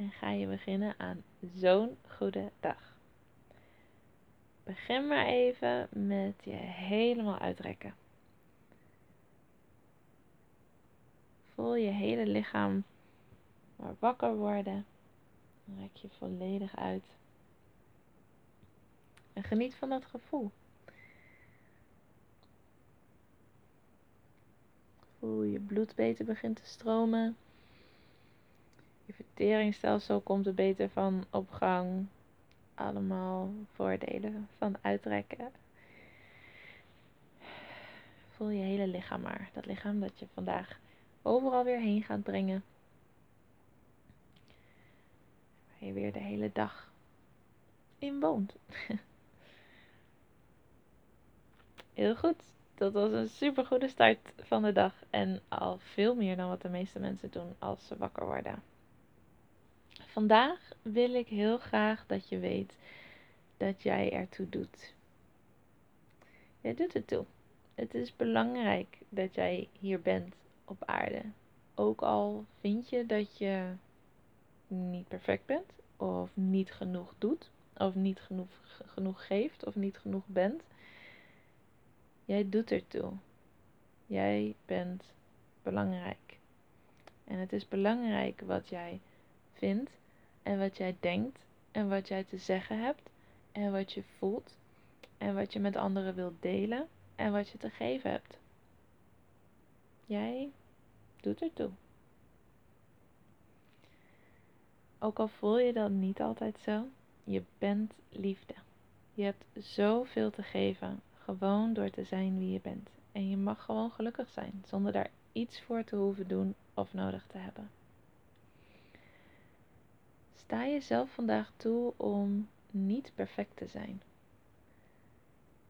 en ga je beginnen aan zo'n goede dag. Begin maar even met je helemaal uitrekken. Voel je hele lichaam maar wakker worden. Rek je volledig uit. En geniet van dat gevoel. Voel je bloed beter begint te stromen. Verteringsstelsel komt er beter van op gang. Allemaal voordelen van uitrekken. Voel je hele lichaam maar. Dat lichaam dat je vandaag overal weer heen gaat brengen. Waar je weer de hele dag in woont. Heel goed. Dat was een super goede start van de dag. En al veel meer dan wat de meeste mensen doen als ze wakker worden. Vandaag wil ik heel graag dat je weet dat jij ertoe doet. Jij doet het toe. Het is belangrijk dat jij hier bent op aarde. Ook al vind je dat je niet perfect bent, of niet genoeg doet, of niet genoeg, genoeg geeft, of niet genoeg bent. Jij doet ertoe. Jij bent belangrijk. En het is belangrijk wat jij vindt en wat jij denkt en wat jij te zeggen hebt en wat je voelt en wat je met anderen wilt delen en wat je te geven hebt. Jij doet ertoe. Ook al voel je dat niet altijd zo, je bent liefde. Je hebt zoveel te geven, gewoon door te zijn wie je bent. En je mag gewoon gelukkig zijn, zonder daar iets voor te hoeven doen of nodig te hebben. Sta jezelf vandaag toe om niet perfect te zijn.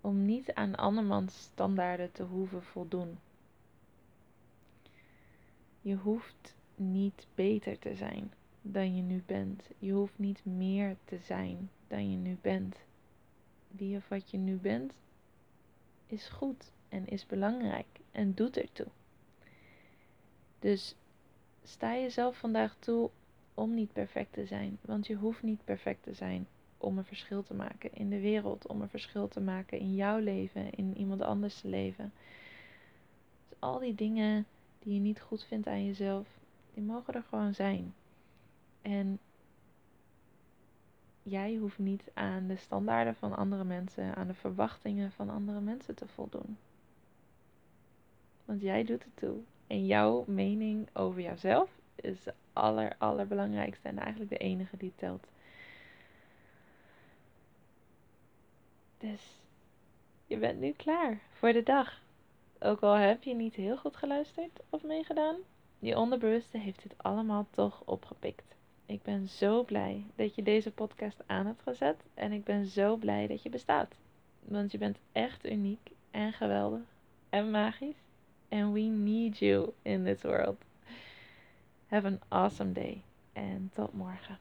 Om niet aan andermans standaarden te hoeven voldoen. Je hoeft niet beter te zijn dan je nu bent. Je hoeft niet meer te zijn dan je nu bent. Wie of wat je nu bent is goed en is belangrijk en doet ertoe. Dus sta jezelf vandaag toe om niet perfect te zijn. Want je hoeft niet perfect te zijn om een verschil te maken in de wereld, om een verschil te maken in jouw leven, in iemand anders leven. Dus al die dingen die je niet goed vindt aan jezelf, die mogen er gewoon zijn. En jij hoeft niet aan de standaarden van andere mensen, aan de verwachtingen van andere mensen te voldoen. Want jij doet het toe. En jouw mening over jouzelf is de aller, allerbelangrijkste en eigenlijk de enige die telt. Dus je bent nu klaar voor de dag. Ook al heb je niet heel goed geluisterd of meegedaan, je onderbewuste heeft dit allemaal toch opgepikt. Ik ben zo blij dat je deze podcast aan hebt gezet en ik ben zo blij dat je bestaat. Want je bent echt uniek en geweldig en magisch. And we need you in this world. Have an awesome day en tot morgen.